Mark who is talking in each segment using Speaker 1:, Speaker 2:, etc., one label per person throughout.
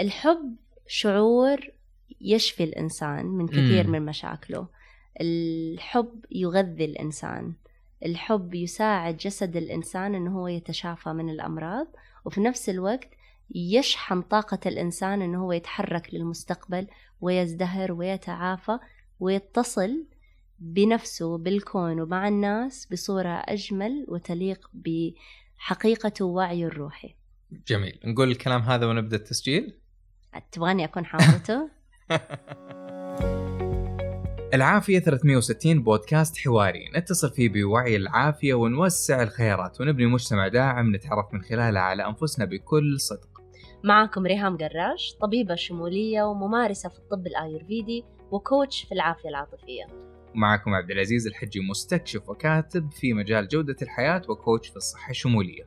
Speaker 1: الحب شعور يشفي الإنسان من كثير
Speaker 2: مم.
Speaker 1: من مشاكله. الحب يغذي الإنسان. الحب يساعد جسد الإنسان أنه هو يتشافى من الأمراض وفي نفس الوقت يشحن طاقة الإنسان أنه هو يتحرك للمستقبل ويزدهر ويتعافى ويتصل بنفسه بالكون ومع الناس بصورة أجمل وتليق بحقيقته ووعيه الروحي.
Speaker 2: جميل. نقول الكلام هذا ونبدأ التسجيل؟
Speaker 1: تبغاني أكون حاضرته؟
Speaker 2: العافية 360 بودكاست حواري. نتصل فيه بوعي العافية ونوسع الخيارات ونبني مجتمع داعم نتعرف من خلاله على أنفسنا بكل صدق.
Speaker 1: معكم ريهام قراش طبيبة شمولية وممارسة في الطب الآيurvedi وكوتش في العافية العاطفية.
Speaker 2: ومعكم عبد العزيز الحجي مستكشف وكاتب في مجال جودة الحياة وكوتش في الصحة الشمولية.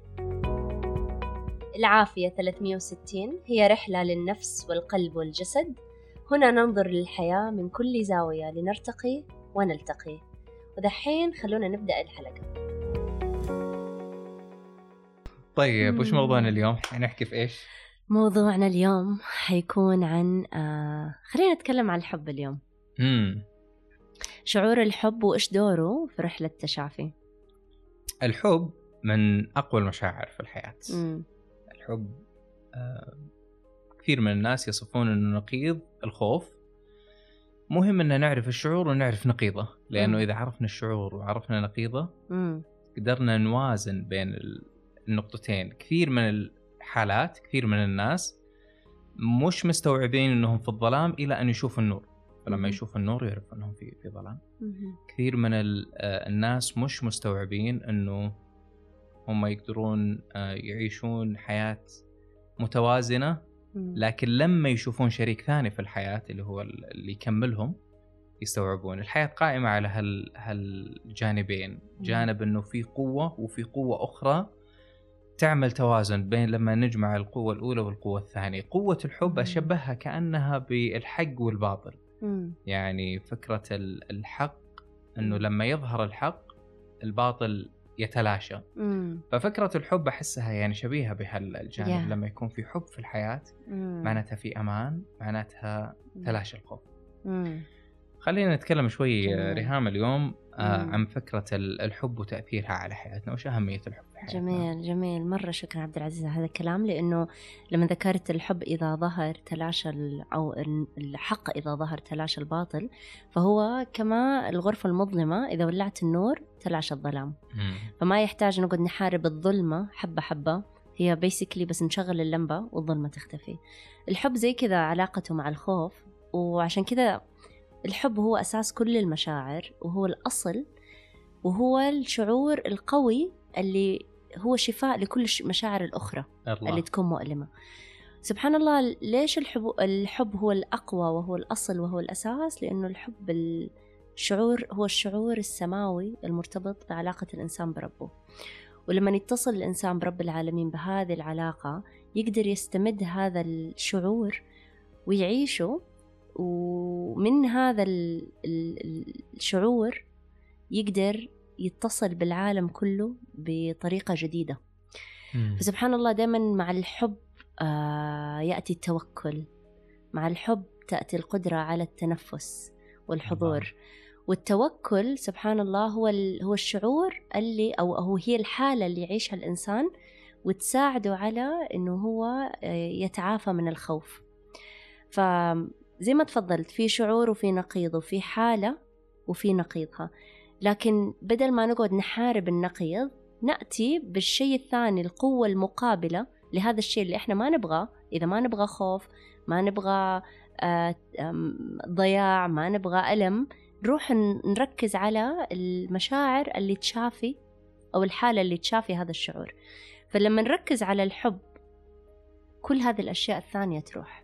Speaker 1: العافية 360 هي رحلة للنفس والقلب والجسد هنا ننظر للحياة من كل زاوية لنرتقي ونلتقي ودحين خلونا نبدأ الحلقة
Speaker 2: طيب وش. موضوعنا اليوم؟ حنحكي في إيش؟
Speaker 1: موضوعنا اليوم حيكون عن آه خلينا نتكلم عن الحب اليوم
Speaker 2: مم.
Speaker 1: شعور الحب وإيش دوره في رحلة التشافي
Speaker 2: الحب من أقوى المشاعر في الحياة
Speaker 1: مم.
Speaker 2: الحب آه، كثير من الناس يصفون إنه نقيض الخوف مهم ان نعرف الشعور ونعرف نقيضه
Speaker 1: لأنه.
Speaker 2: إذا عرفنا الشعور وعرفنا نقيضه. قدرنا نوازن بين ال- النقطتين كثير من الحالات كثير من الناس مش مستوعبين إنهم في الظلام إلى أن يشوفوا النور فلما. يشوفوا النور يعرف إنهم في في ظلام. كثير من آه، الناس مش مستوعبين إنه هم يقدرون آه، يعيشون حياة متوازنة
Speaker 1: مم.
Speaker 2: لكن لما يشوفون شريك ثاني في الحياة اللي هو ال- اللي يكملهم يستوعبون الحياة قائمة على هال هالجانبين جانب إنه في قوة وفي قوة أخرى تعمل توازن بين لما نجمع القوة الأولى والقوة الثانية قوة الحب. أشبهها كأنها بالحق والباطل. يعني فكرة ال- الحق أنه لما يظهر الحق الباطل يتلاشى
Speaker 1: مم.
Speaker 2: ففكرة الحب أحسها يعني شبيهة بهالجانب
Speaker 1: Yeah.
Speaker 2: لما يكون في حب في الحياة
Speaker 1: مم.
Speaker 2: معناتها في أمان معناتها تلاشى الخوف
Speaker 1: مم.
Speaker 2: خلينا نتكلم شوي. آه، ريهام اليوم
Speaker 1: مم.
Speaker 2: عن فكرة ال- الحب وتأثيرها على حياتنا وش أهمية الحب في حياتنا؟
Speaker 1: جميل جميل. مرة شكرا عبد العزيز على هذا الكلام لأنه لما ذكرت الحب إذا ظهر تلاشى أو ال- الحق إذا ظهر تلاشى الباطل فهو كما الغرفة المظلمة إذا ولعت النور تلاشى الظلام.
Speaker 2: مم.
Speaker 1: فما يحتاج نقعد نحارب الظلمة حبة حبة هي بيسكلي بس نشغل اللمبة والظلمة تختفي. الحب زي كذا علاقته مع الخوف وعشان كذا الحب هو أساس كل المشاعر وهو الأصل وهو الشعور القوي اللي هو شفاء لكل المشاعر الأخرى
Speaker 2: الله.
Speaker 1: اللي تكون مؤلمة. سبحان الله ليش الحب, الحب هو الأقوى وهو الأصل وهو الأساس؟ لأنه الحب الشعور هو الشعور السماوي المرتبط بعلاقة الإنسان بربه. ولما يتصل الإنسان برب العالمين بهذه العلاقة يقدر يستمد هذا الشعور ويعيشه ومن هذا ال- ال- الشعور يقدر يتصل بالعالم كله بطريقة جديدة.
Speaker 2: مم.
Speaker 1: فسبحان الله دائما مع الحب آه يأتي التوكل مع الحب تأتي القدرة على التنفس والحضور. والتوكل سبحان الله هو هو الشعور اللي أو هو هي الحالة اللي يعيشها الإنسان وتساعده على إنه هو آه، يتعافى من الخوف. فزي ما تفضلت في شعور وفي نقيض وفي حالة وفي نقيضها. لكن بدل ما نقعد نحارب النقيض نأتي بالشيء الثاني القوة المقابلة لهذا الشيء اللي إحنا ما نبغاه. إذا ما نبغى خوف ما نبغى آه، ضياع ما نبغى ألم نروح نركز على المشاعر اللي تشافي أو الحالة اللي تشافي هذا الشعور. فلما نركز على الحب كل هذه الأشياء الثانية تروح.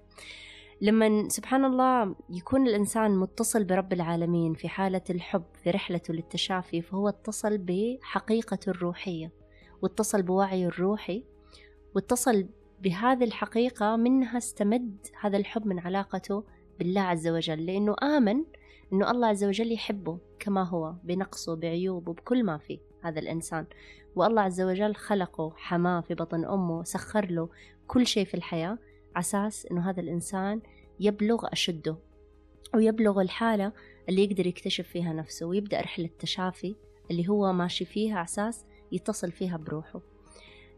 Speaker 1: لما سبحان الله يكون الإنسان متصل برب العالمين في حالة الحب في رحلته للتشافي فهو اتصل بحقيقته الروحية واتصل بوعيه الروحي واتصل بهذه الحقيقة منها استمد هذا الحب من علاقته بالله عز وجل لأنه آمن أنه الله عز وجل يحبه كما هو بنقصه بعيوبه بكل ما فيه هذا الإنسان. والله عز وجل خلقه حماه في بطن أمه سخر له كل شيء في الحياة. عساس إنه هذا الإنسان يبلغ أشده ويبلغ الحالة اللي يقدر يكتشف فيها نفسه ويبدأ رحلة تشافي اللي هو ماشي فيها عساس يتصل فيها بروحه.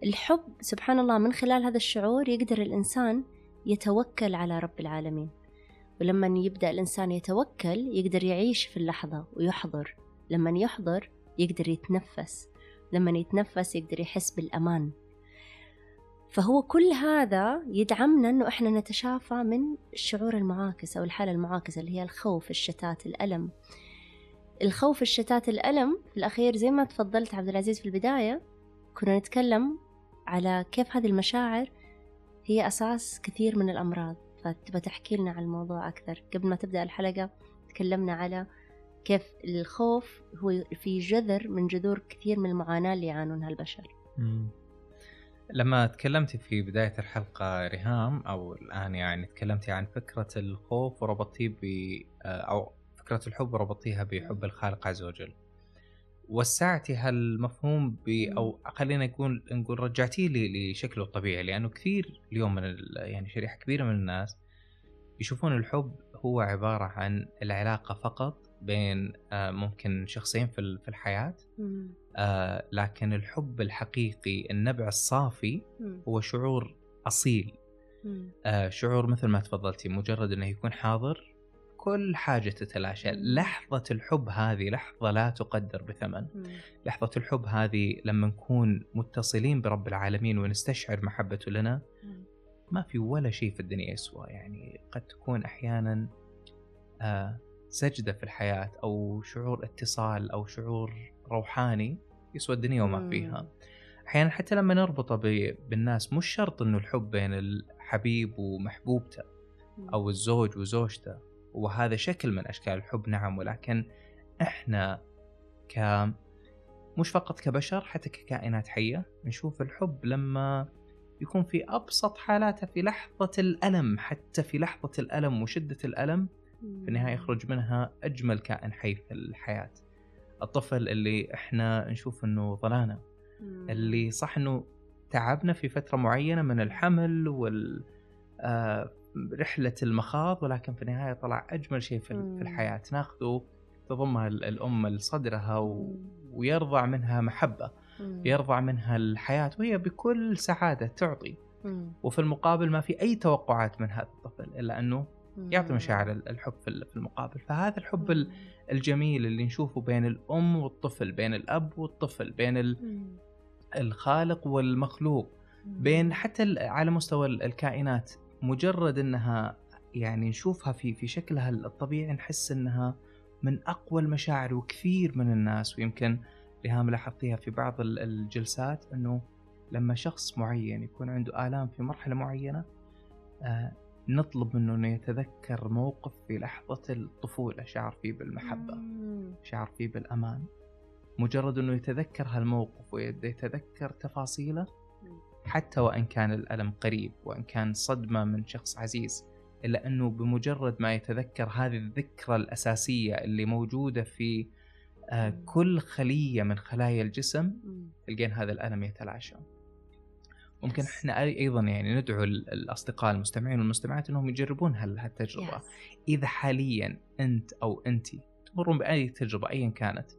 Speaker 1: الحب سبحان الله من خلال هذا الشعور يقدر الإنسان يتوكل على رب العالمين. ولما يبدأ الإنسان يتوكل يقدر يعيش في اللحظة ويحضر. لما يحضر يقدر يتنفس. لما يتنفس يقدر يحس بالأمان. فهو كل هذا يدعمنا إنه إحنا نتشافى من الشعور المعاكس أو الحالة المعاكسة اللي هي الخوف الشتات الألم. الخوف الشتات الألم في الأخير زي ما تفضلت عبد العزيز في البداية كنا نتكلم على كيف هذه المشاعر هي أساس كثير من الأمراض. فتبى تحكي لنا عن الموضوع أكثر. قبل ما تبدأ الحلقة تكلمنا على كيف الخوف هو في جذر من جذور كثير من المعاناة اللي يعانونها البشر.
Speaker 2: لما تكلمتي في بداية الحلقة ريهام أو الآن يعني تكلمتي عن فكرة الخوف وربطتيه ب أو فكرة الحب وربطيها بحب الخالق عز وجل. وسعتي هالمفهوم ب أو خلينا نقول نقول رجعتيه لشكله الطبيعي لأنه كثير اليوم من يعني شريحة كبيرة من الناس يشوفون الحب هو عبارة عن العلاقة فقط بين آه، ممكن شخصين في الحياة. آه لكن الحب الحقيقي النبع الصافي هو شعور أصيل. آه شعور مثل ما تفضلتي مجرد إنه يكون حاضر كل حاجة تتلاشى. لحظة الحب هذه لحظة لا تقدر بثمن. لحظة الحب هذه لما نكون متصلين برب العالمين ونستشعر محبته لنا ما في ولا شيء في الدنيا يسوى. يعني قد تكون أحيانا آه سجدة في الحياة أو شعور اتصال أو شعور روحاني يسوى الدنيا وما فيها. أحيانا حتى لما نربطه بالناس مش شرط إنه الحب بين الحبيب ومحبوبته أو الزوج وزوجته وهذا شكل من أشكال الحب نعم ولكن إحنا ك مش فقط كبشر حتى ككائنات حية نشوف الحب لما يكون في أبسط حالاته في لحظة الألم حتى في لحظة الألم وشدة الألم في النهاية يخرج منها أجمل كائن حي في الحياة. الطفل اللي إحنا نشوف إنه ضلانا اللي صح إنه تعبنا في فترة معينة من الحمل وال آه رحلة المخاض ولكن في النهاية طلع أجمل شيء في, في الحياة. ناخذه تضمها الأم لصدرها و... ويرضع منها محبة. يرضع منها الحياة وهي بكل سعادة تعطي. وفي المقابل ما في أي توقعات من هذا الطفل إلا أنه يعطي مشاعر الحب في المقابل. فهذا الحب الجميل اللي نشوفه بين الأم والطفل بين الأب والطفل بين الخالق والمخلوق بين حتى على مستوى الكائنات. مجرد إنها يعني نشوفها في في شكلها الطبيعي نحس إنها من أقوى المشاعر وكثير من الناس. ويمكن ريهام لاحظتيها في بعض الجلسات إنه لما شخص معين يكون عنده آلام في مرحلة معينة آه، نطلب منه إنه يتذكر موقف في لحظة الطفولة شعر فيه بالمحبة شعر فيه بالأمان. مجرد إنه يتذكر هالموقف ويتذكر تفاصيله حتى وإن كان الألم قريب وإن كان صدمة من شخص عزيز إلا إنه بمجرد ما يتذكر هذه الذكرى الأساسية اللي موجودة في آه، كل خلية من خلايا الجسم تلقين هذا الألم يتلاشى. ممكن إحنا أيضا يعني ندعو الأصدقاء المستمعين والمستمعات إنهم يجربون هالتجربة yes. إذا حاليا أنت أو انت تمرون بأي تجربة ايا كانت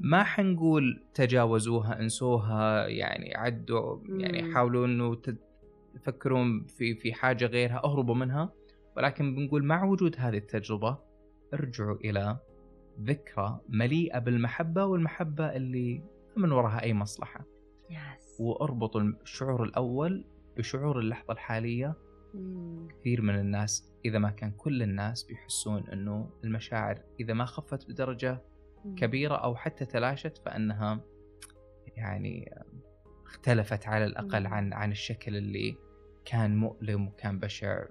Speaker 2: ما حنقول تجاوزوها انسوها يعني عدوا يعني حاولوا إنه تفكرون في في حاجة غيرها أهربوا منها ولكن بنقول مع وجود هذه التجربة ارجعوا إلى ذكرى مليئة بالمحبة والمحبة اللي من وراها أي مصلحة.
Speaker 1: yes.
Speaker 2: واربطوا الشعور الأول بشعور اللحظة الحالية كثير من الناس إذا ما كان كل الناس بيحسون أنه المشاعر إذا ما خفت بدرجة كبيرة أو حتى تلاشت فإنها يعني اختلفت على الأقل عن عن الشكل اللي كان مؤلم وكان بشع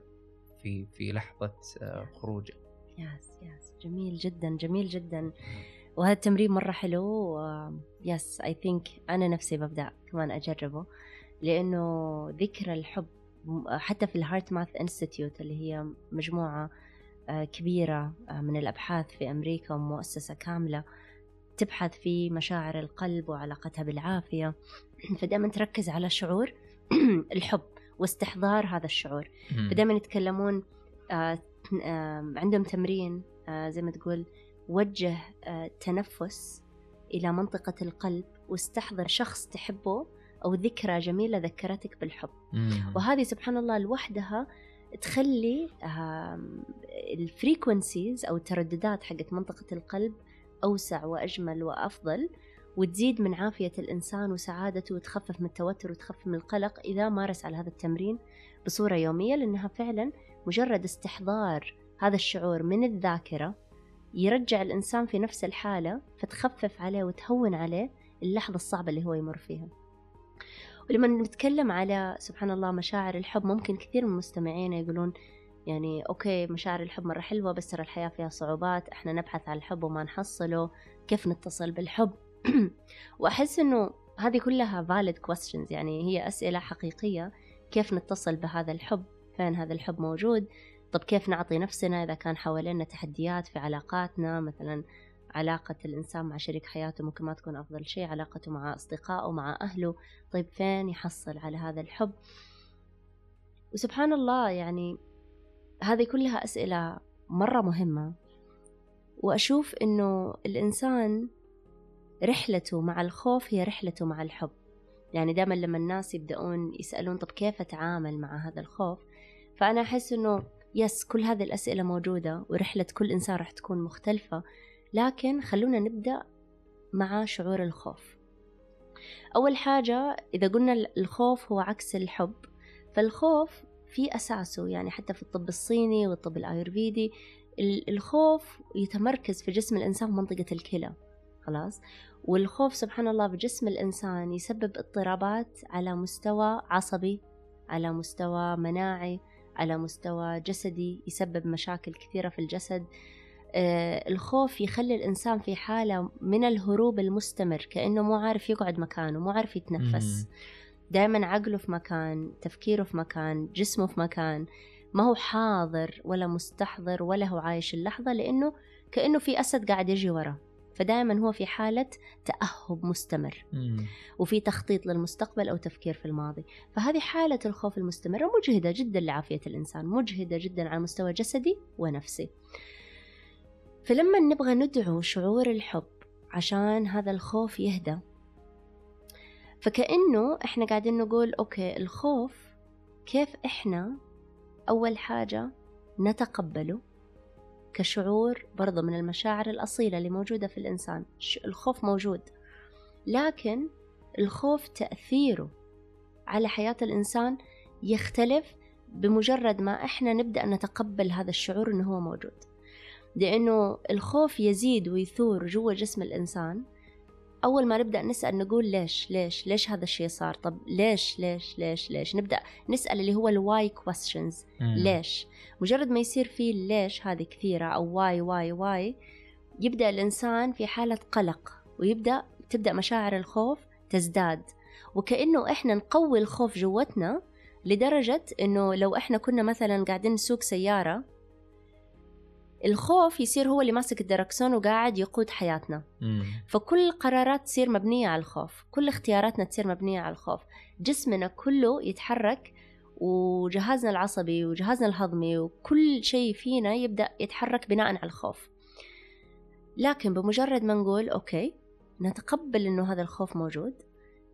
Speaker 2: في في لحظة آه، خروجه.
Speaker 1: yes yes. جميل جدا جميل جدا. وهذا التمرين مرة حلو yes I think أنا نفسي ببدأ كمان أجربه لأنه ذكر الحب حتى في ال HeartMath Institute اللي هي مجموعة آه، كبيرة آه، من الأبحاث في أمريكا ومؤسسة كاملة تبحث في مشاعر القلب وعلاقتها بالعافية فدائما تركز على شعور الحب واستحضار هذا الشعور. فدائما يتكلمون آه عندهم تمرين زي ما تقول وجه تنفس إلى منطقة القلب واستحضر شخص تحبه أو ذكرى جميلة ذكرتك بالحب
Speaker 2: مم.
Speaker 1: وهذه سبحان الله لوحدها تخلي الفريكونسيز أو الترددات حقت منطقة القلب أوسع وأجمل وأفضل وتزيد من عافية الإنسان وسعادته وتخفف من التوتر وتخفف من القلق إذا مارس على هذا التمرين بصورة يومية لأنها فعلا مجرد استحضار هذا الشعور من الذاكرة يرجع الإنسان في نفس الحالة فتخفف عليه وتهون عليه اللحظة الصعبة اللي هو يمر فيها. ولما نتكلم على سبحان الله مشاعر الحب ممكن كثير من مستمعينا يقولون يعني أوكي مشاعر الحب مرة حلوة بس ترى الحياة فيها صعوبات إحنا نبحث عن الحب وما نحصله كيف نتصل بالحب؟ وأحس إنه هذه كلها valid questions يعني هي أسئلة حقيقية كيف نتصل بهذا الحب؟ فين هذا الحب موجود؟ طب كيف نعطي نفسنا إذا كان حوالينا تحديات في علاقاتنا؟ مثلا علاقة الإنسان مع شريك حياته ممكن ما تكون أفضل شيء علاقته مع أصدقائه مع أهله. طيب فين يحصل على هذا الحب؟ وسبحان الله يعني هذه كلها أسئلة مرة مهمة. وأشوف إنه الإنسان رحلته مع الخوف هي رحلته مع الحب. يعني دائما لما الناس يبدأون يسألون طب كيف أتعامل مع هذا الخوف؟ فأنا أحس إنه يس كل هذه الأسئلة موجودة ورحلة كل إنسان راح تكون مختلفة لكن خلونا نبدأ مع شعور الخوف. أول حاجة إذا قلنا الخوف هو عكس الحب فالخوف في أساسه يعني حتى في الطب الصيني والطب الآيورفيدي الخوف يتمركز في جسم الإنسان في منطقة الكلى خلاص؟ والخوف سبحان الله بجسم الإنسان يسبب اضطرابات على مستوى عصبي على مستوى مناعي على مستوى جسدي يسبب مشاكل كثيرة في الجسد. آه الخوف يخلي الإنسان في حالة من الهروب المستمر كأنه مو عارف يقعد مكانه مو عارف يتنفس. دائما عقله في مكان تفكيره في مكان جسمه في مكان. ما هو حاضر ولا مستحضر ولا هو عايش اللحظة لأنه كأنه في أسد قاعد يجي وراه. فدائما هو في حالة تأهب مستمر.
Speaker 2: مم.
Speaker 1: وفي تخطيط للمستقبل أو تفكير في الماضي. فهذه حالة الخوف المستمرة مجهدة جدا لعافية الإنسان مجهدة جدا على مستوى جسدي ونفسي. فلما نبغى ندعو شعور الحب عشان هذا الخوف يهدى فكأنه إحنا قاعدين نقول أوكي الخوف كيف إحنا أول حاجة نتقبله كشعور برضه من المشاعر الأصيلة اللي موجودة في الإنسان. الخوف موجود. لكن الخوف تأثيره على حياة الإنسان يختلف بمجرد ما إحنا نبدأ نتقبل هذا الشعور إنه هو موجود. لأنه الخوف يزيد ويثور جوا جسم الإنسان أول ما نبدأ نسأل نقول ليش ليش ليش هذا الشيء صار؟ طب ليش ليش ليش ليش؟ نبدأ نسأل اللي هو ال why questions.
Speaker 2: مم.
Speaker 1: ليش؟ مجرد ما يصير فيه ليش هذه كثيرة أو why why why يبدأ الإنسان في حالة قلق ويبدأ تبدأ مشاعر الخوف تزداد. وكأنه إحنا نقوي الخوف جوتنا لدرجة إنه لو إحنا كنا مثلا قاعدين نسوق سيارة الخوف يصير هو اللي ماسك الدركسون وقاعد يقود حياتنا.
Speaker 2: مم.
Speaker 1: فكل قرارات تصير مبنية على الخوف. كل اختياراتنا تصير مبنية على الخوف. جسمنا كله يتحرك وجهازنا العصبي وجهازنا الهضمي وكل شيء فينا يبدأ يتحرك بناء على الخوف. لكن بمجرد ما نقول okay نتقبل إنه هذا الخوف موجود.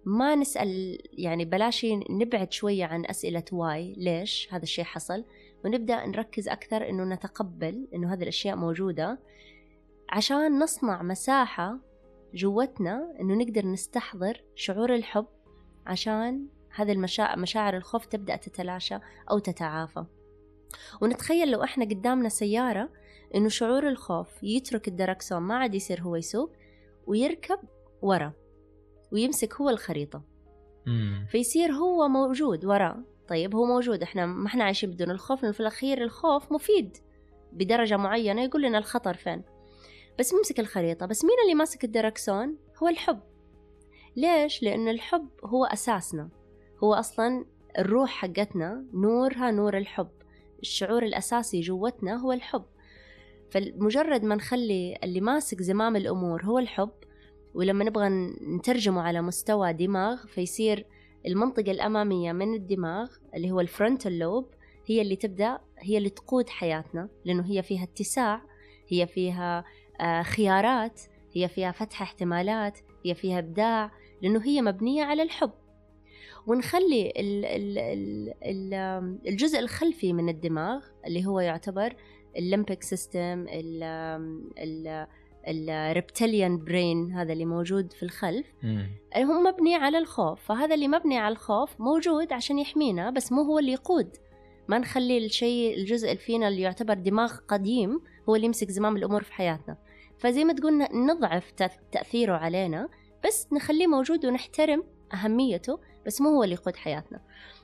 Speaker 1: ما نسأل يعني بلاش نبعد شوية عن أسئلة why ليش هذا الشيء حصل؟ ونبدأ نركز أكثر إنه نتقبل إنه هذه الأشياء موجودة عشان نصنع مساحة جوتنا إنه نقدر نستحضر شعور الحب عشان هذه المشاعر مشاعر الخوف تبدأ تتلاشى أو تتعافى. ونتخيل لو إحنا قدامنا سيارة إنه شعور الخوف يترك الدركسون ما عاد يصير هو يسوق ويركب ورا ويمسك هو الخريطة.
Speaker 2: مم.
Speaker 1: فيصير هو موجود وراه طيب هو موجود. إحنا ما إحنا عايشين بدون الخوف لأنه في الأخير الخوف مفيد بدرجة معينة يقول لنا الخطر فين. بس ممسك الخريطة. بس مين اللي ماسك الدركسون هو الحب. ليش؟ لأن الحب هو أساسنا. هو أصلا الروح حقتنا نورها نور الحب. الشعور الأساسي جوتنا هو الحب. فمجرد ما نخلي اللي ماسك زمام الأمور هو الحب ولما نبغى نترجمه على مستوى دماغ فيصير المنطقة الأمامية من الدماغ اللي هو ال frontal lobe هي اللي تبدأ هي اللي تقود حياتنا لأنه هي فيها اتساع هي فيها آه، خيارات هي فيها فتح احتمالات هي فيها إبداع لأنه هي مبنية على الحب. ونخلي الجزء الخلفي من الدماغ اللي هو يعتبر ال limbic system ال reptilian brain هذا اللي موجود في الخلف هو مبني على الخوف فهذا اللي مبني على الخوف موجود عشان يحمينا بس مو هو اللي يقود. ما نخلي الشيء الجزء اللي فينا اللي يعتبر دماغ قديم هو اللي يمسك زمام الأمور في حياتنا. فزي ما تقول نضعف تأثيره علينا بس نخليه موجود ونحترم أهميته بس مو هو اللي يقود حياتنا.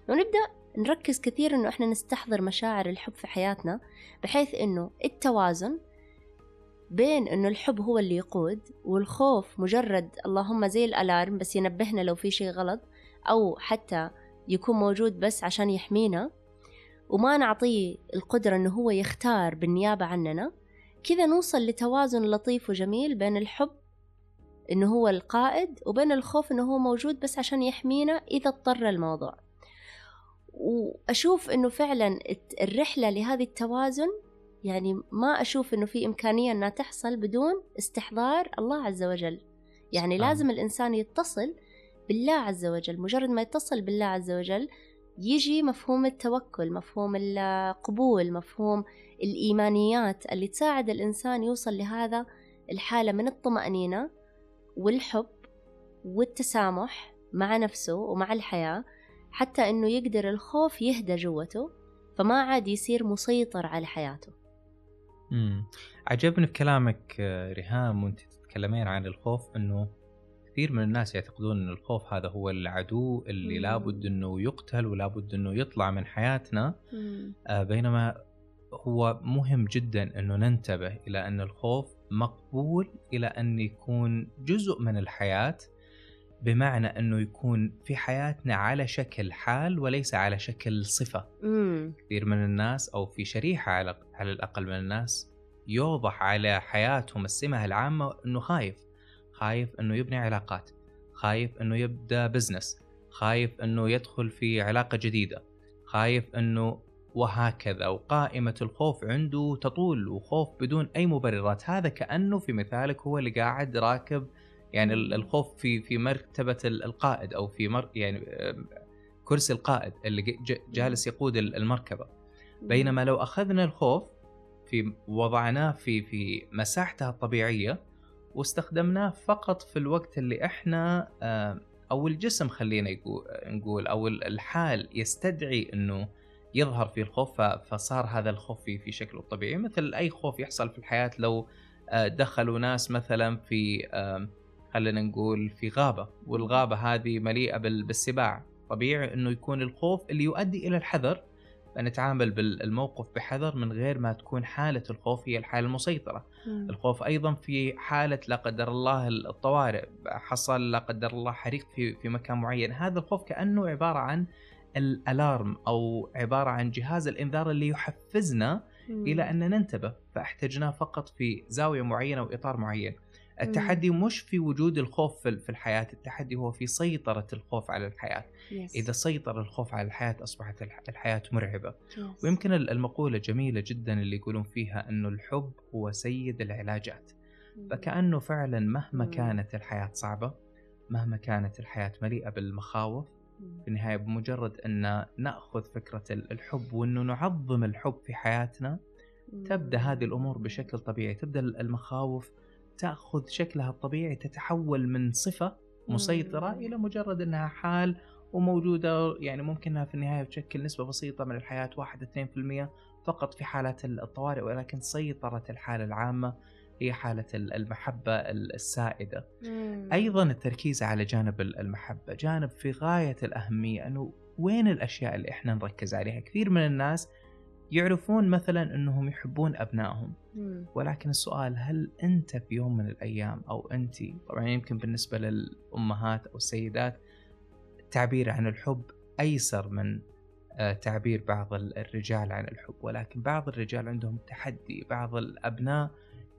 Speaker 1: ونبدأ نركز كثير إنه إحنا نستحضر مشاعر الحب في حياتنا بحيث إنه التوازن بين إنه الحب هو اللي يقود والخوف مجرد اللهم زي الألارم بس ينبهنا لو في شيء غلط أو حتى يكون موجود بس عشان يحمينا. وما نعطيه القدرة إنه هو يختار بالنيابة عننا. كذا نوصل لتوازن لطيف وجميل بين الحب إنه هو القائد وبين الخوف إنه هو موجود بس عشان يحمينا إذا اضطر الموضوع. وأشوف إنه فعلا الرحلة لهذه التوازن يعني ما أشوف إنه في إمكانية إنها تحصل بدون استحضار الله عز وجل. يعني سبحان. لازم الإنسان يتصل بالله عز وجل. مجرد ما يتصل بالله عز وجل يجي مفهوم التوكل مفهوم القبول مفهوم الإيمانيات اللي تساعد الإنسان يوصل لهذا الحالة من الطمأنينة والحب والتسامح مع نفسه ومع الحياة حتى إنه يقدر الخوف يهدى جوته فما عاد يصير مسيطر على حياته.
Speaker 2: امم عجبني في كلامك آه، ريهام وانت تتكلمين عن الخوف إنه كثير من الناس يعتقدون إن الخوف هذا هو العدو اللي مم. لابد إنه يقتل ولابد إنه يطلع من حياتنا. آه بينما هو مهم جدا إنه ننتبه إلى إن الخوف مقبول إلى أن يكون جزء من الحياة. بمعنى أنه يكون في حياتنا على شكل حال وليس على شكل صفة. مم. كثير من الناس أو في شريحة على على الأقل من الناس يوضح على حياتهم السمة العامة إنه خايف. خايف إنه يبني علاقات، خايف إنه يبدأ بزنس، خايف إنه يدخل في علاقة جديدة، خايف إنه وهكذا وقائمة الخوف عنده تطول وخوف بدون أي مبررات هذا كأنه في مثالك هو اللي قاعد راكب يعني الخوف في في مرتبة القائد أو في مر يعني كرسي القائد اللي جالس يقود المركبة. بينما لو أخذنا الخوف في وضعناه في في مساحته الطبيعية واستخدمناه فقط في الوقت اللي إحنا أو الجسم خلينا نقول أو الحال يستدعي إنه يظهر فيه الخوف فصار هذا الخوف في في شكله الطبيعي مثل أي خوف يحصل في الحياة لو دخلوا ناس مثلا في خلينا نقول في غابة والغابة هذه مليئة بالسباع. طبيعي أنه يكون الخوف اللي يؤدي إلى الحذر. فنتعامل بالموقف بحذر من غير ما تكون حالة الخوف هي الحالة المسيطرة. مم. الخوف أيضا في حالة لا قدر الله الطوارئ حصل لا قدر الله حريق في, في مكان معين. هذا الخوف كأنه عبارة عن الألارم أو عبارة عن جهاز الإنذار اللي يحفزنا مم. إلى أن ننتبه. فاحتجناه فقط في زاوية معينة وإطار معين. التحدي مش في وجود الخوف في الحياة التحدي هو في سيطرة الخوف على الحياة. Yes. إذا سيطر الخوف على الحياة أصبحت الحياة مرعبة. Yes. ويمكن المقولة جميلة جدا اللي يقولون فيها أنه الحب هو سيد العلاجات. فكأنه فعلا مهما كانت الحياة صعبة مهما كانت الحياة مليئة بالمخاوف في النهاية بمجرد أن نأخذ فكرة الحب وأنه نعظم الحب في حياتنا تبدأ هذه الأمور بشكل طبيعي تبدأ المخاوف تأخذ شكلها الطبيعي تتحول من صفة مسيطرة إلى مجرد إنها حال وموجودة يعني ممكن إنها في النهاية تشكل نسبة بسيطة من الحياة 1 2% فقط في حالات الطوارئ ولكن سيطرة الحالة العامة هي حالة المحبة السائدة. مم. أيضا التركيز على جانب المحبة جانب في غاية الأهمية أنه وين الأشياء اللي إحنا نركز عليها؟ كثير من الناس يعرفون مثلا إنهم يحبون أبنائهم. ولكن السؤال هل أنت في يوم من الأيام أو أنت طبعا يمكن بالنسبة للأمهات أو السيدات التعبير عن الحب أيسر من آه، تعبير بعض الرجال عن الحب؟ ولكن بعض الرجال عندهم تحدي بعض الأبناء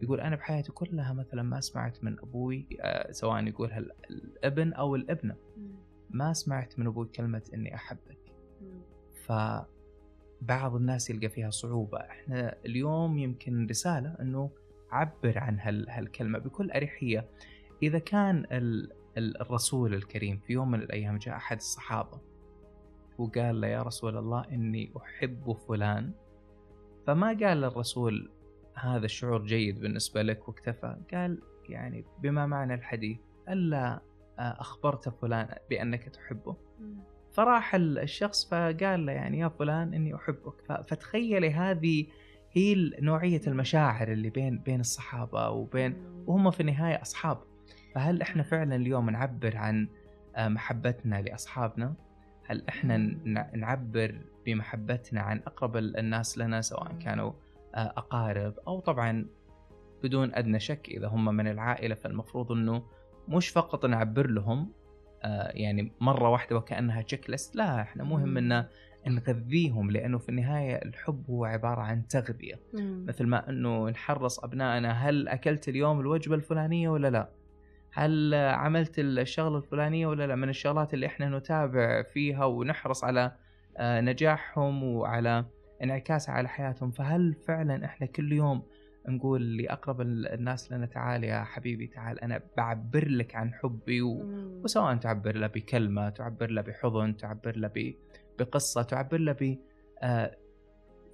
Speaker 2: يقول أنا بحياتي كلها مثلا ما سمعت من أبوي آه، سواء يقولها الابن أو الابنة. ما سمعت من أبوي كلمة إني أحبك. فبعض الناس يلقى فيها صعوبة. إحنا اليوم يمكن رسالة إنه عبر عن هال هالكلمة بكل أريحية. إذا كان ال الرسول الكريم في يوم من الأيام جاء أحد الصحابة وقال له يا رسول الله إني أحب فلان. فما قال للرسول هذا الشعور جيد بالنسبة لك واكتفى؟ قال يعني بما معنى الحديث ألا أخبرت فلان بأنك تحبه؟ فراح الشخص فقال له يعني يا فلان إني أحبك. فتخيلي هذه هي نوعية المشاعر اللي بين بين الصحابة وبين وهم في النهاية أصحاب. فهل إحنا فعلا اليوم نعبر عن آه، محبتنا لأصحابنا؟ هل إحنا نعبر بمحبتنا عن أقرب الناس لنا سواء كانوا آه، أقارب أو طبعا بدون أدنى شك إذا هم من العائلة فالمفروض أنه مش فقط نعبر لهم يعني مرة واحدة وكأنها تشيك ليست لا إحنا مهم أن نغذيهم لأنه في النهاية الحب هو عبارة عن تغذية. مم. مثل ما أنه نحرص أبنائنا هل أكلت اليوم الوجبة الفلانية ولا لا؟ هل عملت الشغلة الفلانية ولا لا؟ من الشغلات اللي إحنا نتابع فيها ونحرص على آه، نجاحهم وعلى انعكاسها على حياتهم. فهل فعلا إحنا كل يوم نقول لأقرب الناس لنا تعال يا حبيبي تعال أنا بعبر لك عن حبي. و... وسواء تعبر له بكلمة تعبر له بحضن تعبر له ب... بقصة تعبر له ب آه،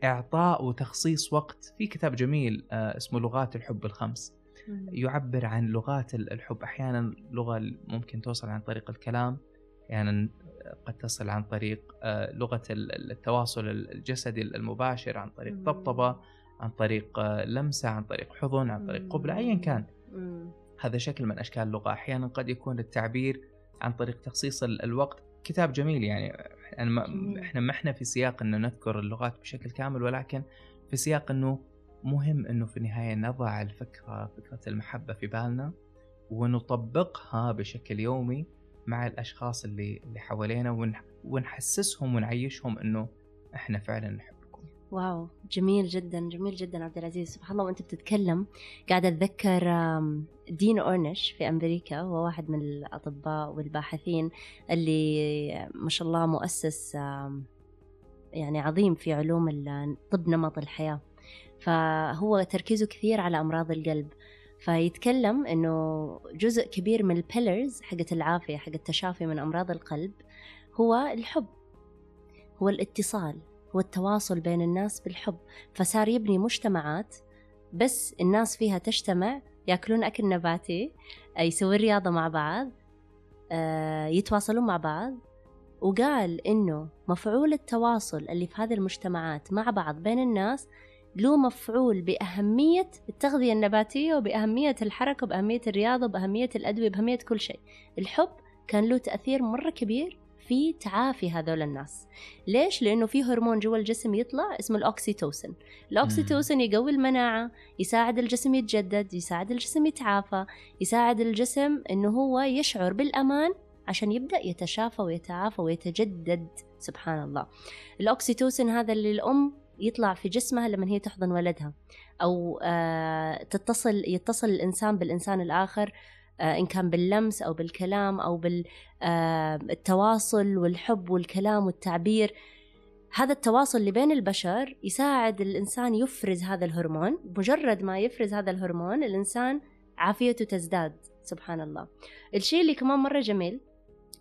Speaker 2: إعطاء وتخصيص وقت. في كتاب جميل آه، اسمه لغات الحب الخمس. يعبر عن لغات الحب. أحيانا لغة ممكن توصل عن طريق الكلام أحيانا قد تصل عن طريق آه، لغة التواصل الجسدي المباشر عن طريق طبطبة. عن طريق آه، لمسة عن طريق حضن عن طريق قبلة أيا كان. هذا شكل من أشكال اللغة. أحيانا قد يكون التعبير عن طريق تخصيص الوقت كتاب جميل. يعني إحنا ما إحنا في سياق إنه نذكر اللغات بشكل كامل ولكن في سياق إنه مهم إنه في النهاية نضع الفكرة فكرة المحبة في بالنا ونطبقها بشكل يومي مع الأشخاص اللي اللي حوالينا ونحسسهم ونعيشهم إنه إحنا فعلا نحبكم.
Speaker 1: واو جميل جدا جميل جدا عبد العزيز. سبحان الله وأنت بتتكلم. قاعدة أتذكر دين أورنش في أمريكا هو واحد من الأطباء والباحثين اللي ما شاء الله مؤسس يعني عظيم في علوم طب نمط الحياة. فهو تركيزه كثير على أمراض القلب. فيتكلم إنه جزء كبير من البيلرز حقت العافية حق التشافي من أمراض القلب هو الحب هو الاتصال. هو التواصل بين الناس بالحب. فصار يبني مجتمعات بس الناس فيها تجتمع ياكلون أكل نباتي يسوون رياضة مع بعض آه، يتواصلون مع بعض. وقال إنه مفعول التواصل اللي في هذه المجتمعات مع بعض بين الناس له مفعول بأهمية التغذية النباتية وبأهمية الحركة وبأهمية الرياضة وبأهمية الأدوية بأهمية كل شيء. الحب كان له تأثير مرة كبير في تعافي هذول الناس. ليش؟ لأنه في هرمون جوا الجسم يطلع اسمه الأوكسيتوسن الأوكسيتوسن يقوي المناعة يساعد الجسم يتجدد يساعد الجسم يتعافى يساعد الجسم أنه هو يشعر بالأمان عشان يبدأ يتشافى ويتعافى ويتجدد. سبحان الله. الأوكسيتوسن هذا اللي الأم يطلع في جسمها لما هي تحضن ولدها. أو آه، تتصل يتصل الإنسان بالإنسان الآخر آه، إن كان باللمس أو بالكلام أو بالتواصل آه، والحب والكلام والتعبير. هذا التواصل اللي بين البشر يساعد الإنسان يفرز هذا الهرمون. مجرد ما يفرز هذا الهرمون الإنسان عافيته تزداد سبحان الله. الشيء اللي كمان مرة جميل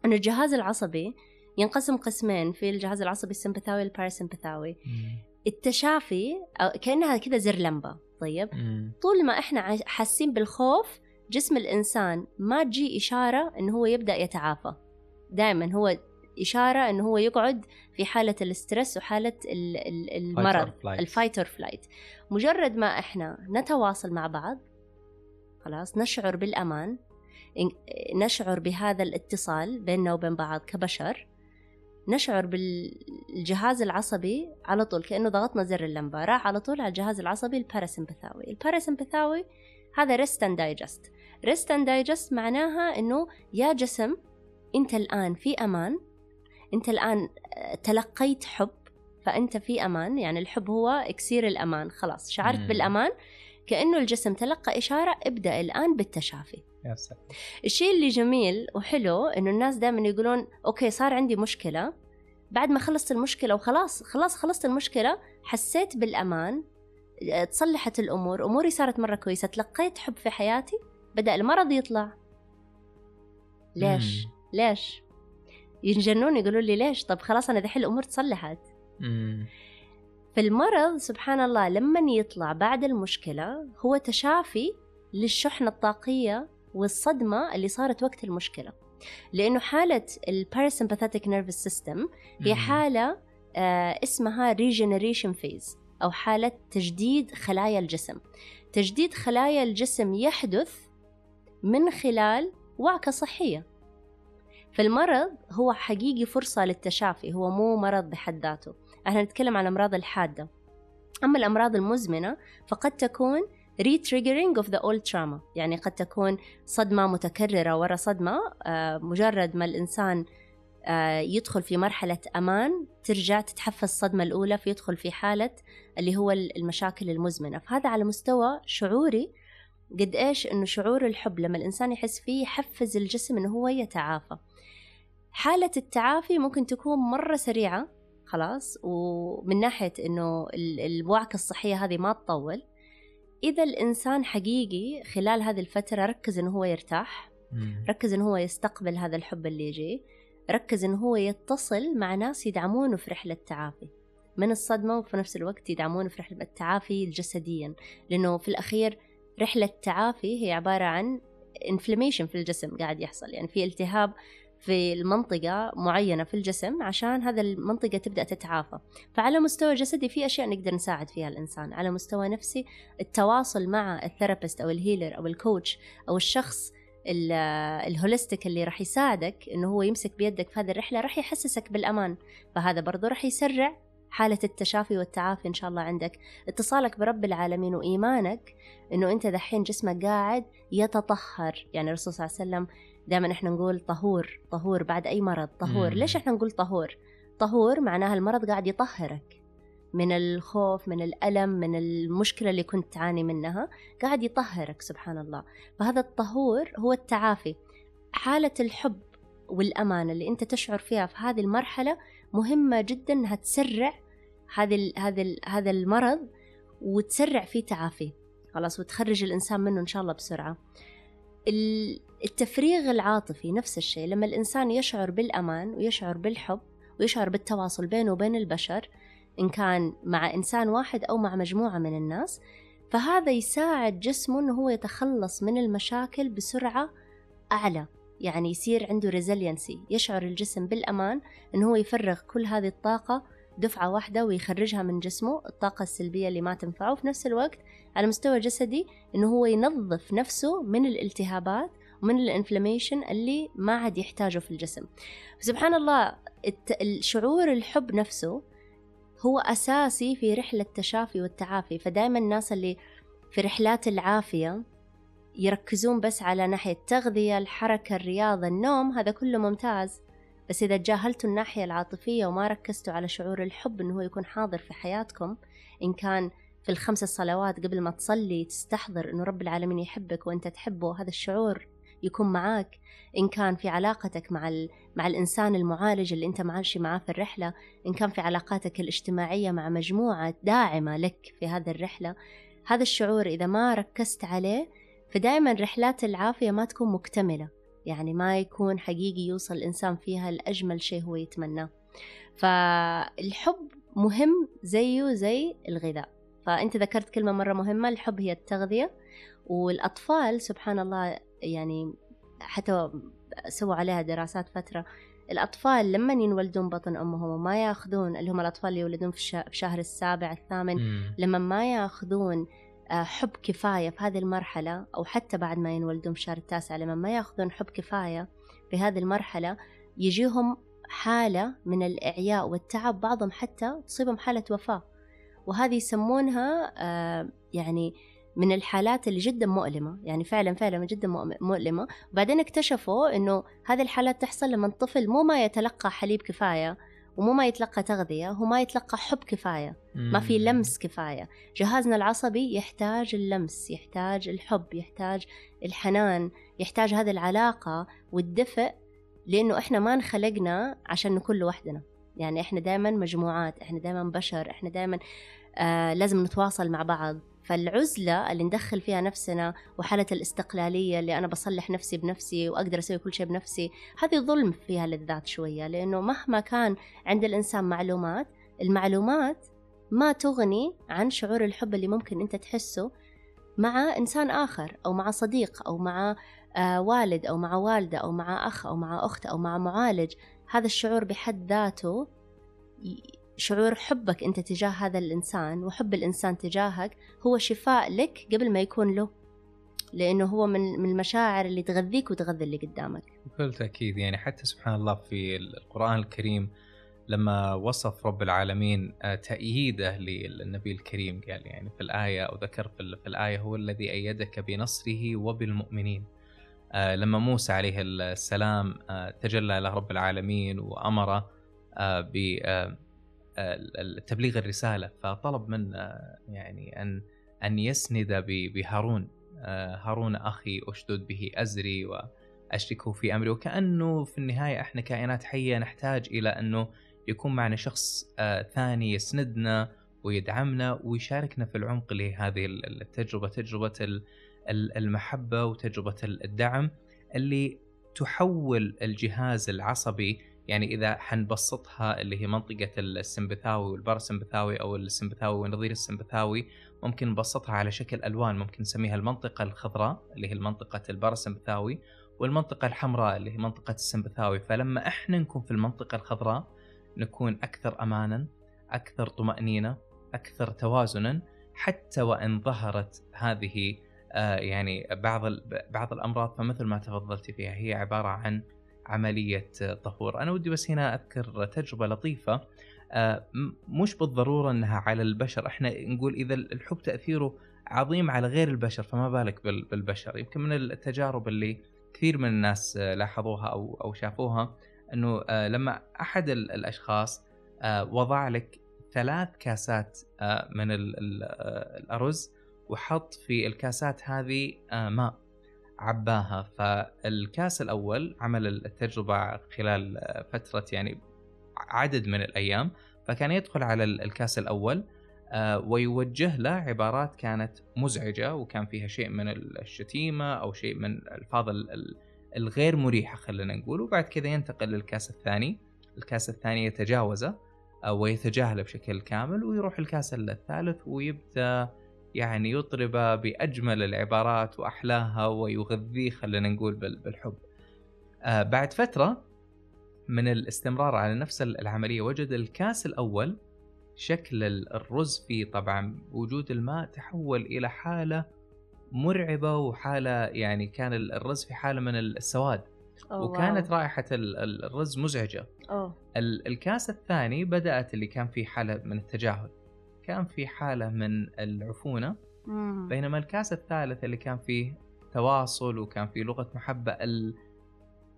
Speaker 1: أنه الجهاز العصبي ينقسم قسمين. في الجهاز العصبي السمبثاوي والباراسمبثاوي التشافي كأنها كذا زر لمبة طيب؟ مم. طول ما إحنا حاسين بالخوف جسم الإنسان ما تجي إشارة إنه هو يبدأ يتعافى. دائما هو إشارة إنه هو يقعد في حالة ال stress وحالة المرض ال fight or flight مجرد ما إحنا نتواصل مع بعض خلاص نشعر بالأمان نشعر بهذا الاتصال بيننا وبين بعض كبشر نشعر بالجهاز العصبي على طول كأنه ضغطنا زر اللمبة راح على طول على الجهاز العصبي الباراسمبثاوي الباراسمبثاوي هذا rest and digest rest and digest معناها إنه يا جسم أنت الآن في أمان. أنت الآن تلقيت حب فأنت في أمان. يعني الحب هو إكسير الأمان. خلاص شعرت م. بالأمان. كأنه الجسم تلقى إشارة ابدأ الآن بالتشافي.
Speaker 2: يا
Speaker 1: الشيء اللي جميل وحلو إنه الناس دائما يقولون okay صار عندي مشكلة. بعد ما خلصت المشكلة وخلاص خلاص خلصت المشكلة حسيت بالأمان. تصلحت الأمور أموري صارت مرة كويسة تلقيت حب في حياتي بدأ المرض يطلع ليش؟
Speaker 2: مم.
Speaker 1: ليش؟ ينجنون يقولوا لي ليش؟ طب خلاص أنا دحين الأمور تصلحت
Speaker 2: مم.
Speaker 1: فالمرض سبحان الله لما يطلع بعد المشكلة هو تشافي للشحنة الطاقية والصدمة اللي صارت وقت المشكلة لأنه حالة ال parasympathetic nervous system
Speaker 2: هي.
Speaker 1: حالة آه اسمها regeneration phase أو حالة تجديد خلايا الجسم. تجديد خلايا الجسم يحدث من خلال وعكة صحية. فالمرض هو حقيقي فرصة للتشافي هو مو مرض بحد ذاته. إحنا نتكلم عن الأمراض الحادة. أما الأمراض المزمنة فقد تكون re-triggering of the old trauma يعني قد تكون صدمة متكررة ورا صدمة آه، مجرد ما الإنسان يدخل في مرحلة أمان ترجع تتحفز الصدمة الأولى فيدخل في حالة اللي هو المشاكل المزمنة. فهذا على مستوى شعوري قد إيش إنه شعور الحب لما الإنسان يحس فيه يحفز الجسم إنه هو يتعافى. حالة التعافي ممكن تكون مرة سريعة خلاص ومن ناحية إنه ال- الوعكة الصحية هذه ما تطول. إذا الإنسان حقيقي خلال هذه الفترة ركز إنه هو يرتاح. ركز إنه هو يستقبل هذا الحب اللي يجي ركز إنه هو يتصل مع ناس يدعمونه في رحلة تعافي من الصدمة وفي نفس الوقت يدعمونه في رحلة التعافي جسديا. لأنه في الأخير رحلة تعافي هي عبارة عن انفلاميشن في الجسم قاعد يحصل. يعني في التهاب في المنطقة معينة في الجسم عشان هذا المنطقة تبدأ تتعافى. فعلى مستوى جسدي في أشياء نقدر نساعد فيها الإنسان. على مستوى نفسي التواصل مع therapist أو ال healer أو ال coach أو الشخص ال- holistic اللي راح يساعدك إنه هو يمسك بيدك في هذه الرحلة راح يحسسك بالأمان. فهذا برضو راح يسرع حالة التشافي والتعافي إن شاء الله عندك. اتصالك برب العالمين وإيمانك إنه أنت دحين جسمك قاعد يتطهر. يعني الرسول صلى الله عليه وسلم دائما إحنا نقول طهور طهور بعد أي مرض. طهور.
Speaker 2: مم.
Speaker 1: ليش إحنا نقول طهور؟ طهور معناها المرض قاعد يطهرك. من الخوف من الألم من المشكلة اللي كنت تعاني منها قاعد يطهرك سبحان الله. فهذا الطهور هو التعافي. حالة الحب والأمان اللي أنت تشعر فيها في هذه المرحلة مهمة جدا أنها تسرع هذا هذا هذا المرض وتسرع في تعافيه. خلاص وتخرج الإنسان منه إن شاء الله بسرعة. ال- التفريغ العاطفي نفس الشيء. لما الإنسان يشعر بالأمان ويشعر بالحب ويشعر بالتواصل بينه وبين البشر إن كان مع إنسان واحد أو مع مجموعة من الناس فهذا يساعد جسمه إنه هو يتخلص من المشاكل بسرعة أعلى. يعني يصير عنده ريزيلينسي يشعر الجسم بالأمان إنه هو يفرغ كل هذه الطاقة دفعة واحدة ويخرجها من جسمه الطاقة السلبية اللي ما تنفعه. وفي نفس الوقت على مستوى جسدي إنه هو ينظف نفسه من الالتهابات ومن الانفلاميشن اللي ما عاد يحتاجه في الجسم. سبحان الله الشعور الحب نفسه هو أساسي في رحلة التشافي والتعافي فدائما الناس اللي في رحلات العافية يركزون بس على ناحية التغذية الحركة الرياضة النوم هذا كله ممتاز. بس إذا تجاهلتوا الناحية العاطفية وما ركزتوا على شعور الحب إنه هو يكون حاضر في حياتكم إن كان في الخمس الصلوات قبل ما تصلي تستحضر إنه رب العالمين يحبك وأنت تحبه هذا الشعور يكون معاك إن كان في علاقتك مع ال... مع الإنسان المعالج اللي أنت ماشي معاه في الرحلة إن كان في علاقاتك الاجتماعية مع مجموعة داعمة لك في هذه الرحلة هذا الشعور إذا ما ركزت عليه فدائما رحلات العافية ما تكون مكتملة يعني ما يكون حقيقي يوصل الإنسان فيها لأجمل شيء هو يتمناه. فالحب مهم زيه زي الغذاء. فأنت ذكرت كلمة مرة مهمة الحب هي التغذية والأطفال سبحان الله يعني حتى سووا عليها دراسات فترة الأطفال لما ينولدون بطن أمهم وما ياخذون اللي هم الأطفال اللي يولدون في الشهر السابع الثامن
Speaker 2: مم.
Speaker 1: لما ما ياخذون آه، حب كفاية في هذه المرحلة أو حتى بعد ما ينولدون في الشهر التاسع لما ما ياخذون حب كفاية في هذه المرحلة يجيهم حالة من الإعياء والتعب بعضهم حتى تصيبهم حالة وفاة وهذه يسمونها آه، يعني من الحالات اللي جدا مؤلمة. يعني فعلا فعلا جدا مؤلمة. وبعدين اكتشفوا إنه هذه الحالات تحصل لما الطفل مو ما يتلقى حليب كفاية ومو ما يتلقى تغذية هو ما يتلقى حب كفاية. ما في لمس كفاية. جهازنا العصبي يحتاج اللمس يحتاج الحب يحتاج الحنان يحتاج هذه العلاقة والدفء لأنه إحنا ما انخلقنا عشان نكون لوحدنا. يعني إحنا دائما مجموعات إحنا دائما بشر إحنا دائما آه لازم نتواصل مع بعض. فالعزلة اللي ندخل فيها نفسنا وحالة الاستقلالية اللي أنا بصلح نفسي بنفسي وأقدر أسوي كل شيء بنفسي هذه ظلم فيها للذات شوية لأنه مهما كان عند الإنسان معلومات المعلومات ما تغني عن شعور الحب اللي ممكن أنت تحسه مع إنسان آخر أو مع صديق أو مع آه والد أو مع والدة أو مع أخ أو مع أخت أو مع معالج. هذا الشعور بحد ذاته شعور حبك أنت تجاه هذا الإنسان وحب الإنسان تجاهك هو شفاء لك قبل ما يكون له. لأنه هو من من المشاعر اللي تغذيك وتغذي اللي قدامك.
Speaker 2: بكل تأكيد يعني حتى سبحان الله في القرآن الكريم لما وصف رب العالمين آه، تأييده للنبي الكريم قال يعني في الآية أو ذكر في الآية هو الذي أيدك بنصره وبالمؤمنين. آه، لما موسى عليه السلام آه، تجلى له رب العالمين وأمره ب تبليغ الرسالة. فطلب من يعني أن أن يسند بهارون. هارون أخي أشدد به أزري وأشركه في أمري. وكأنه في النهاية إحنا كائنات حية نحتاج إلى أنه يكون معنا شخص ثاني يسندنا ويدعمنا ويشاركنا في العمق لهذه التجربة تجربة المحبة وتجربة الدعم اللي تحول الجهاز العصبي يعني إذا حنبسطها اللي هي منطقة السمبثاوي والباراسمبثاوي أو السمبثاوي ونظير السمبثاوي ممكن نبسطها على شكل ألوان ممكن نسميها المنطقة الخضراء اللي هي منطقة الباراسمبثاوي والمنطقة الحمراء اللي هي منطقة السمبثاوي. فلما إحنا نكون في المنطقة الخضراء نكون أكثر امانا أكثر طمأنينة أكثر توازنا حتى وإن ظهرت هذه آه يعني بعض بعض الأمراض. فمثل ما تفضلت فيها هي عبارة عن عملية طهور. أنا ودي بس هنا أذكر تجربة لطيفة. آه، مش بالضرورة إنها على البشر. إحنا نقول إذا الحب تأثيره عظيم على غير البشر فما بالك بالبشر. يمكن من التجارب اللي كثير من الناس لاحظوها أو أو شافوها إنه آه، لما أحد الأشخاص آه، وضع لك ثلاث كاسات من الأرز وحط في الكاسات هذه ماء. عباها. فالكاس الأول عمل التجربة خلال فترة يعني عدد من الأيام فكان يدخل على الكاس الأول آه، ويوجه له عبارات كانت مزعجة وكان فيها شيء من الشتيمة أو شيء من الألفاظ الغير مريحة خلينا نقول. وبعد كذا ينتقل للكاس الثاني. الكاس الثاني يتجاوزه آه، ويتجاهله بشكل كامل ويروح الكاس الثالث ويبدأ يعني يطرب بأجمل العبارات وأحلاها ويغذيه خلينا نقول بالحب. آه بعد فترة من الاستمرار على نفس العملية وجد الكاس الأول شكل الرز فيه طبعا وجود الماء تحول إلى حالة مرعبة وحالة يعني كان الرز في حالة من السواد وكانت واو. رائحة الرز مزعجة أوه. الكاس الثاني بدأت اللي كان فيه حالة من التجاهل كان في حالة من العفونة مم. بينما الكاس الثالث اللي كان فيه تواصل وكان فيه لغة محبة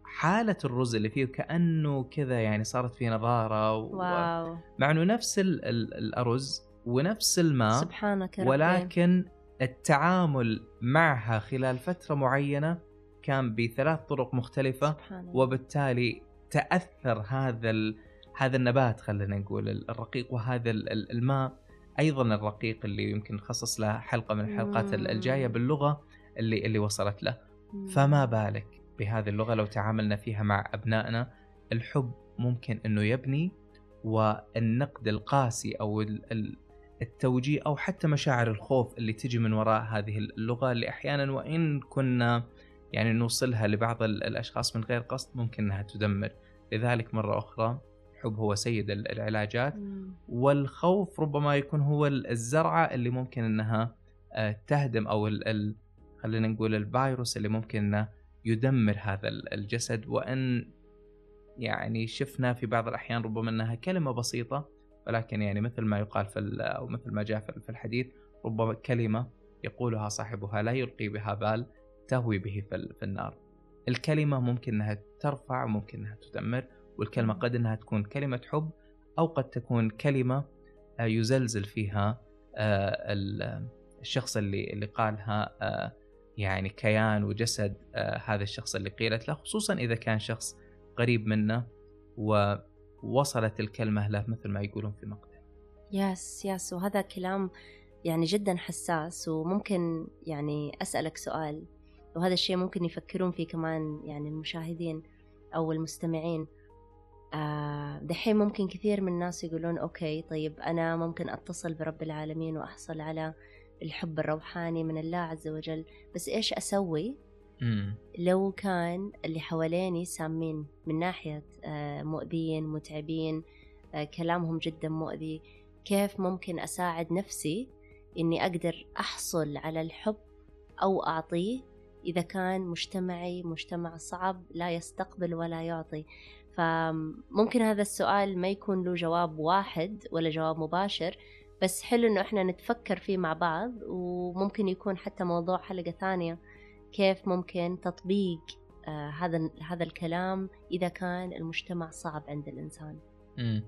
Speaker 2: حالة الرز اللي فيه كأنه كذا يعني صارت فيه نظارة و... واو. مع أنه نفس ال ال الأرز ونفس الماء
Speaker 1: سبحانك
Speaker 2: ولكن التعامل معها خلال فترة معينة كان بثلاث طرق مختلفة وبالتالي تأثر هذا ال... هذا النبات خلينا نقول الرقيق وهذا الماء أيضا الرقيق اللي يمكن نخصص له حلقة من الحلقات الجاية باللغة اللي اللي وصلت له. فما بالك بهذه اللغة لو تعاملنا فيها مع أبنائنا. الحب ممكن إنه يبني والنقد القاسي أو التوجيه أو حتى مشاعر الخوف اللي تجي من وراء هذه اللغة اللي أحيانا وإن كنا يعني نوصلها لبعض الأشخاص من غير قصد ممكن إنها تدمر. لذلك مرة أخرى الحب هو سيد العلاجات. والخوف ربما يكون هو الزرعة اللي ممكن إنها آه، تهدم أو خلينا نقول الفيروس اللي ممكن إنه يدمر هذا الجسد. وإن يعني شفنا في بعض الأحيان ربما إنها كلمة بسيطة ولكن يعني مثل ما يقال في أو مثل ما جاء في الحديث ربما كلمة يقولها صاحبها لا يلقي بها بال تهوي به في النار. الكلمة ممكن إنها ترفع ممكن إنها تدمر. والكلمة قد أنها تكون كلمة حب أو قد تكون كلمة آه، يزلزل فيها آه، الشخص اللي اللي قالها آه، يعني كيان وجسد هذا الشخص اللي قيلت له خصوصا إذا كان شخص قريب منه ووصلت الكلمة له مثل ما يقولون في مقتل
Speaker 1: yes yes وهذا كلام يعني جدا حساس وممكن يعني أسألك سؤال وهذا الشيء ممكن يفكرون فيه كمان يعني المشاهدين أو المستمعين. آه دحين ممكن كثير من الناس يقولون okay طيب أنا ممكن أتصل برب العالمين وأحصل على الحب الروحاني من الله عز وجل بس إيش أسوي؟ لو كان اللي حواليني سامين من ناحية آه مؤذيين متعبين آه كلامهم جدا مؤذي كيف ممكن أساعد نفسي إني أقدر أحصل على الحب أو أعطيه إذا كان مجتمعي مجتمع صعب لا يستقبل ولا يعطي؟ فممكن هذا السؤال ما يكون له جواب واحد ولا جواب مباشر بس حلو إنه إحنا نتفكر فيه مع بعض وممكن يكون حتى موضوع حلقة ثانية كيف ممكن تطبيق آه هذا هذا الكلام إذا كان المجتمع صعب عند الإنسان.
Speaker 2: امم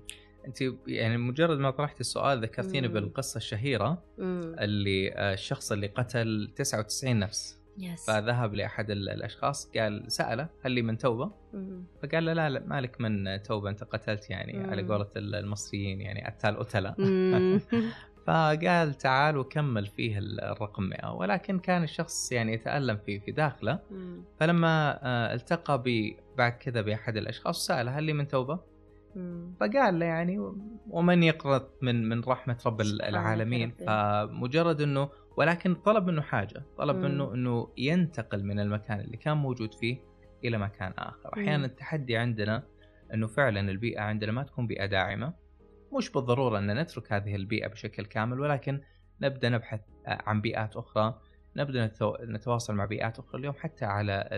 Speaker 2: أنت يعني مجرد ما طرحت السؤال ذكرتيني بالقصة الشهيرة مم. اللي آه، الشخص اللي قتل 99 نفس
Speaker 1: يس.
Speaker 2: فذهب لأحد الأشخاص قال سأله هل لي من توبة؟ مم. فقال له لا لا مالك من توبة أنت قتلت يعني مم. على قولة المصريين يعني أتال قتله فقال تعال وكمل فيه الرقم 100 ولكن كان الشخص يعني يتألم في في داخله مم. فلما آه، التقى بعد كذا بأحد الأشخاص سأله هل لي من توبة؟ فقال له يعني ومن يقرط من من رحمة رب العالمين فمجرد إنه ولكن طلب منه حاجة طلب مم. منه إنه ينتقل من المكان اللي كان موجود فيه إلى مكان آخر. أحيانا التحدي عندنا إنه فعلا البيئة عندنا ما تكون بيئة داعمة. مش بالضرورة إن نترك هذه البيئة بشكل كامل ولكن نبدأ نبحث عن بيئات أخرى نبدأ نتواصل مع بيئات أخرى اليوم حتى على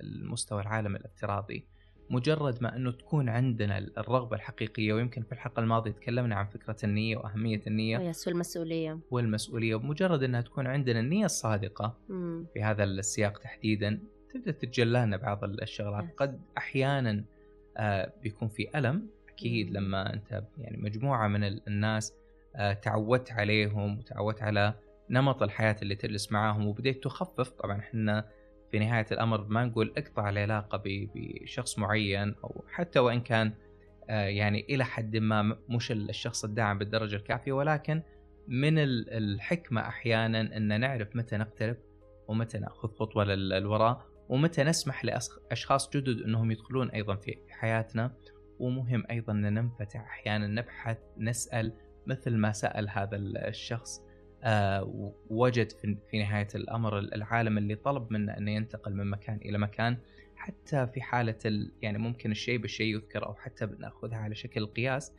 Speaker 2: المستوى العالم الافتراضي. مجرد ما أنه تكون عندنا الرغبة الحقيقية ويمكن في الحلقة الماضية تكلمنا عن فكرة النية وأهمية النية
Speaker 1: يس والمسؤوليه
Speaker 2: والمسؤولية ومجرد أنها تكون عندنا النية الصادقة مم. في هذا السياق تحديدا تبدأ تتجلى لنا بعض الشغلات يس. قد أحيانا آه بيكون في ألم أكيد. لما أنت يعني مجموعة من الناس آه تعودت عليهم وتعودت على نمط الحياة اللي تجلس معاهم وبديت تخفف طبعا إحنا في نهاية الأمر ما نقول اقطع العلاقة بشخص معين أو حتى وإن كان آه، يعني إلى حد ما مش الشخص الداعم بالدرجة الكافية ولكن من الحكمة أحيانا أن نعرف متى نقترب ومتى نأخذ خطوة للوراء ومتى نسمح لأشخاص جدد أنهم يدخلون أيضا في حياتنا. ومهم أيضا أن ننفتح أحيانا نبحث نسأل مثل ما سأل هذا الشخص. وجد في نهاية الأمر العالم اللي طلب منه أنه ينتقل من مكان إلى مكان حتى في حالة يعني ممكن الشيء بالشيء يذكر أو حتى ناخذها على شكل قياس.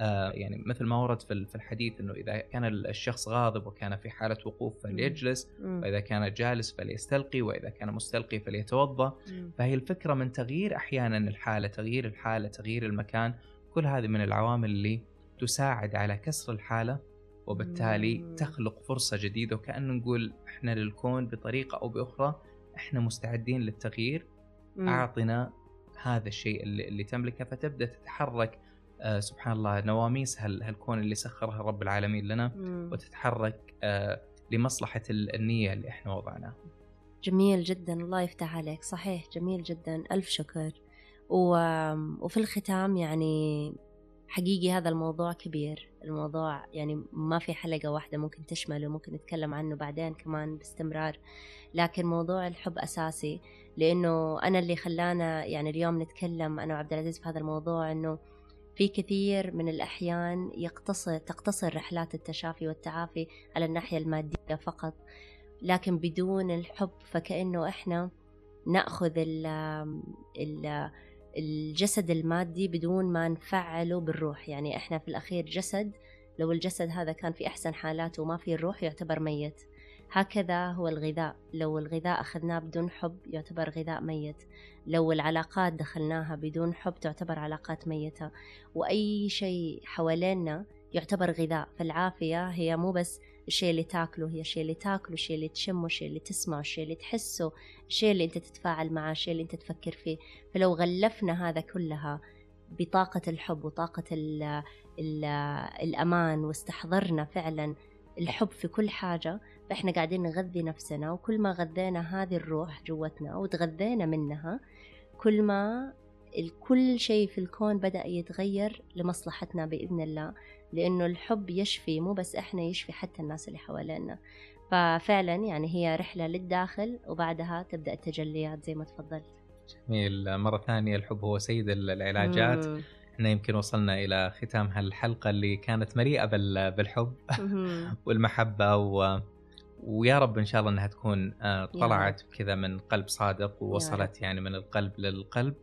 Speaker 2: آه، يعني مثل ما ورد في الحديث إنه إذا كان الشخص غاضب وكان في حالة وقوف فليجلس وإذا كان جالس فليستلقي وإذا كان مستلقي فليتوضأ. فهي الفكرة من تغيير أحيانا الحالة تغيير الحالة تغيير المكان. كل هذه من العوامل اللي تساعد على كسر الحالة وبالتالي مم. تخلق فرصة جديدة وكأنه نقول إحنا للكون بطريقة أو بأخرى إحنا مستعدين للتغيير مم. أعطنا هذا الشيء اللي, اللي تملكه فتبدأ تتحرك آه سبحان الله نواميس هال هالكون اللي سخرها رب العالمين لنا مم. وتتحرك آه لمصلحة النية اللي إحنا وضعناها
Speaker 1: جميل جدا الله يفتح عليك صحيح جميل جدا ألف شكر و... وفي الختام يعني حقيقي هذا الموضوع كبير. الموضوع يعني ما في حلقة واحدة ممكن تشمله ممكن نتكلم عنه بعدين كمان باستمرار. لكن موضوع الحب أساسي لأنه أنا اللي خلانا يعني اليوم نتكلم أنا وعبد العزيز في هذا الموضوع أنه في كثير من الأحيان يقتصر تقتصر رحلات التشافي والتعافي على الناحية المادية فقط. لكن بدون الحب فكأنه إحنا نأخذ ال ال الجسد المادي بدون ما نفعله بالروح. يعني إحنا في الأخير جسد لو الجسد هذا كان في أحسن حالاته وما في الروح يعتبر ميت. هكذا هو الغذاء. لو الغذاء أخذناه بدون حب يعتبر غذاء ميت. لو العلاقات دخلناها بدون حب تعتبر علاقات ميتة. وأي شيء حوالينا يعتبر غذاء. فالعافية هي مو بس الشيء اللي تاكله هي الشيء اللي تاكله الشيء اللي تشمه الشيء اللي تسمعه الشيء اللي تحسه الشيء اللي انت تتفاعل معه الشيء اللي انت تفكر فيه. فلو غلفنا هذا كلها بطاقة الحب وطاقة ال ال الأمان واستحضرنا فعلا الحب في كل حاجة فإحنا قاعدين نغذي نفسنا وكل ما غذينا هذه الروح جوتنا وتغذينا منها كل ما كل شيء في الكون بدأ يتغير لمصلحتنا بإذن الله. لأنه الحب يشفي مو بس إحنا يشفي حتى الناس اللي حوالينا. ففعلا يعني هي رحلة للداخل وبعدها تبدأ التجليات زي ما تفضلت.
Speaker 2: جميل. مرة ثانية الحب هو سيد العلاجات. مم. إحنا يمكن وصلنا إلى ختام هالحلقة اللي كانت مليئة بالحب والمحبة و... ويا رب إن شاء الله إنها تكون آه، طلعت كذا من قلب صادق ووصلت يعني من القلب للقلب.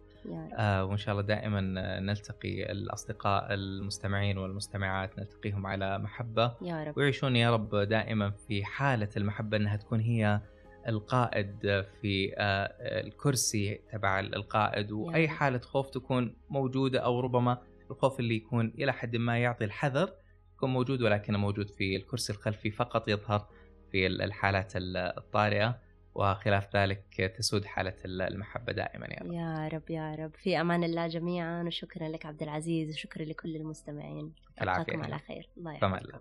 Speaker 2: آه وإن شاء الله دائما نلتقي الأصدقاء المستمعين والمستمعات نلتقيهم على محبة.
Speaker 1: يا رب.
Speaker 2: ويعيشون يا رب دائما في حالة المحبة إنها تكون هي القائد في آه، الكرسي تبع القائد. وأي حالة خوف تكون موجودة أو ربما الخوف اللي يكون إلى حد ما يعطي الحذر يكون موجود ولكنه موجود في الكرسي الخلفي فقط يظهر في الحالات الطارئة. وخلاف ذلك تسود حالة المحبة دائما يا
Speaker 1: رب. يا رب يا رب. في أمان الله جميعا وشكرا لك عبد العزيز وشكرا لكل المستمعين.
Speaker 2: العافية
Speaker 1: على خير. الله يحفظكم.